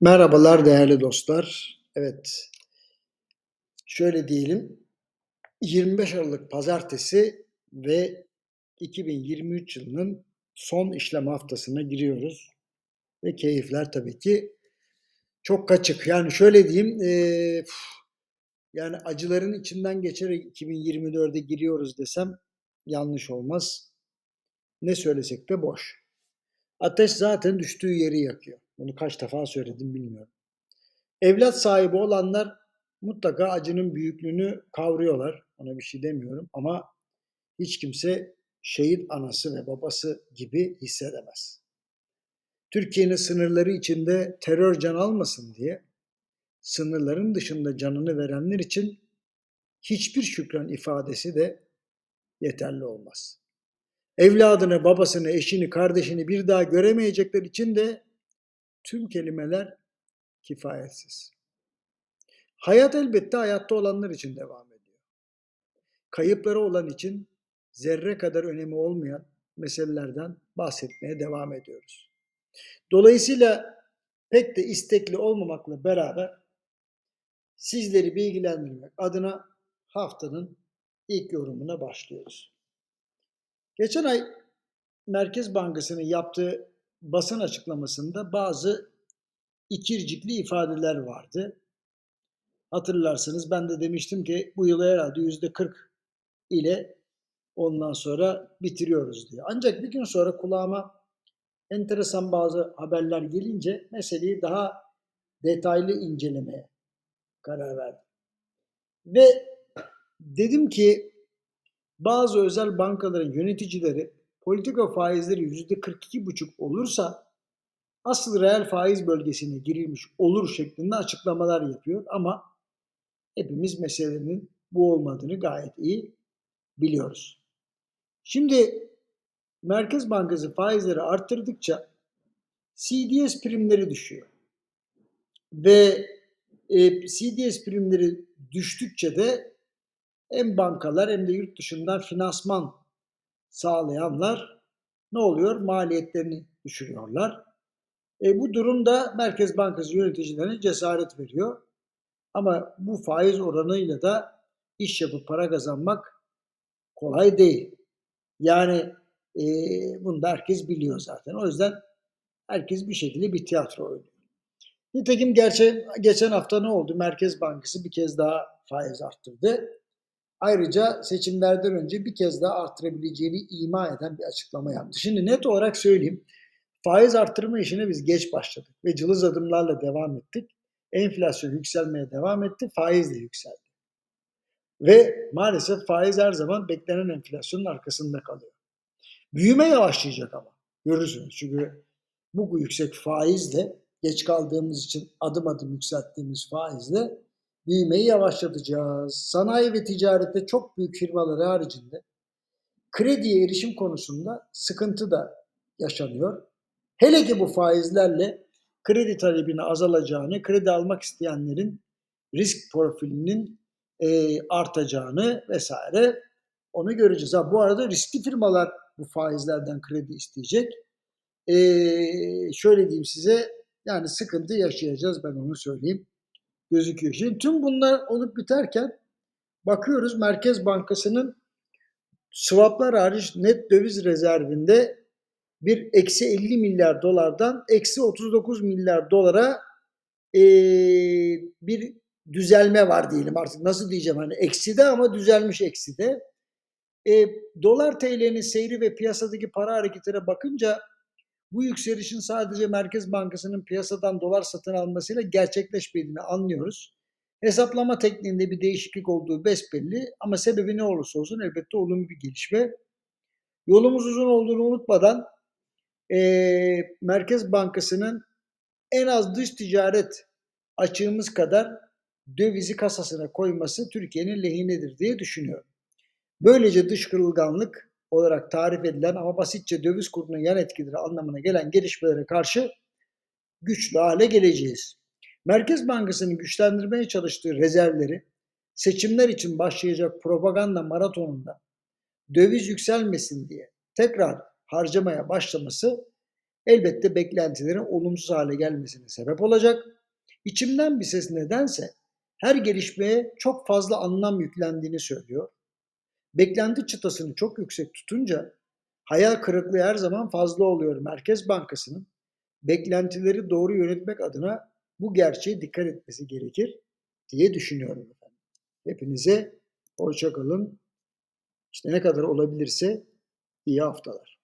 Merhabalar değerli dostlar. Evet, şöyle diyelim, 25 Aralık Pazartesi ve 2023 yılının son işlem haftasına giriyoruz. Ve keyifler tabii ki çok kaçık. Yani şöyle diyeyim, eee, yani acıların içinden geçerek 2024'e giriyoruz desem yanlış olmaz. Ne söylesek de boş. Ateş zaten düştüğü yeri yakıyor. Bunu kaç defa söyledim bilmiyorum. Evlat sahibi olanlar mutlaka acının büyüklüğünü kavruyorlar. Ona bir şey demiyorum ama hiç kimse şehit anası ve babası gibi hissedemez. Türkiye'nin sınırları içinde terör can almasın diye sınırların dışında canını verenler için hiçbir şükran ifadesi de yeterli olmaz. Evladını, babasını, eşini, kardeşini bir daha göremeyecekler için de tüm kelimeler kifayetsiz. Hayat elbette hayatta olanlar için devam ediyor. Kayıpları olan için zerre kadar önemi olmayan meselelerden bahsetmeye devam ediyoruz. Dolayısıyla pek de istekli olmamakla beraber sizleri bilgilendirmek adına haftanın ilk yorumuna başlıyoruz. Geçen ay Merkez Bankası'nın yaptığı basın açıklamasında bazı ikircikli ifadeler vardı. Hatırlarsınız ben de demiştim ki bu yıl herhalde yüzde 40 ile ondan sonra bitiriyoruz diye. Ancak bir gün sonra kulağıma enteresan bazı haberler gelince meseleyi daha detaylı incelemeye karar verdim. Ve dedim ki bazı özel bankaların yöneticileri politika faizleri yüzde 42,5 olursa asıl reel faiz bölgesine girilmiş olur şeklinde açıklamalar yapıyor ama hepimiz meselenin bu olmadığını gayet iyi biliyoruz. Şimdi Merkez Bankası faizleri arttırdıkça CDS primleri düşüyor. Ve e, CDS primleri düştükçe de hem bankalar hem de yurt dışından finansman sağlayanlar ne oluyor? Maliyetlerini düşürüyorlar. E, bu durumda Merkez Bankası yöneticilerine cesaret veriyor. Ama bu faiz oranıyla da iş yapıp para kazanmak kolay değil. Yani e, bunu da herkes biliyor zaten. O yüzden herkes bir şekilde bir tiyatro oynuyor. Nitekim gerçi geçen hafta ne oldu? Merkez Bankası bir kez daha faiz arttırdı. Ayrıca seçimlerden önce bir kez daha arttırabileceğini ima eden bir açıklama yaptı. Şimdi net olarak söyleyeyim. Faiz arttırma işine biz geç başladık ve cılız adımlarla devam ettik. Enflasyon yükselmeye devam etti, faiz de yükseldi. Ve maalesef faiz her zaman beklenen enflasyonun arkasında kalıyor. Büyüme yavaşlayacak ama. Görürsünüz. Çünkü bu yüksek faizle geç kaldığımız için adım adım yükselttiğimiz faizle büyümeyi yavaşlatacağız. Sanayi ve ticarette çok büyük firmalar haricinde krediye erişim konusunda sıkıntı da yaşanıyor. Hele ki bu faizlerle kredi talebini azalacağını, kredi almak isteyenlerin risk profilinin e, artacağını vesaire onu göreceğiz. Ha, bu arada riskli firmalar bu faizlerden kredi isteyecek. E, şöyle diyeyim size yani sıkıntı yaşayacağız ben onu söyleyeyim gözüküyor. Şimdi tüm bunlar olup biterken bakıyoruz Merkez Bankası'nın swaplar hariç net döviz rezervinde bir eksi 50 milyar dolardan eksi 39 milyar dolara e, bir düzelme var diyelim artık nasıl diyeceğim hani eksi de ama düzelmiş eksi de. E, dolar TL'nin seyri ve piyasadaki para hareketine bakınca bu yükselişin sadece Merkez Bankası'nın piyasadan dolar satın almasıyla gerçekleşmediğini anlıyoruz. Hesaplama tekniğinde bir değişiklik olduğu besbelli ama sebebi ne olursa olsun elbette olumlu bir gelişme. Yolumuz uzun olduğunu unutmadan e, Merkez Bankası'nın en az dış ticaret açığımız kadar dövizi kasasına koyması Türkiye'nin lehinedir diye düşünüyorum. Böylece dış kırılganlık olarak tarif edilen ama basitçe döviz kurunun yan etkileri anlamına gelen gelişmelere karşı güçlü hale geleceğiz. Merkez Bankası'nın güçlendirmeye çalıştığı rezervleri seçimler için başlayacak propaganda maratonunda döviz yükselmesin diye tekrar harcamaya başlaması elbette beklentilerin olumsuz hale gelmesine sebep olacak. İçimden bir ses nedense her gelişmeye çok fazla anlam yüklendiğini söylüyor. Beklenti çıtasını çok yüksek tutunca hayal kırıklığı her zaman fazla oluyor. Merkez Bankası'nın beklentileri doğru yönetmek adına bu gerçeğe dikkat etmesi gerekir diye düşünüyorum. Hepinize hoşça kalın. İşte ne kadar olabilirse iyi haftalar.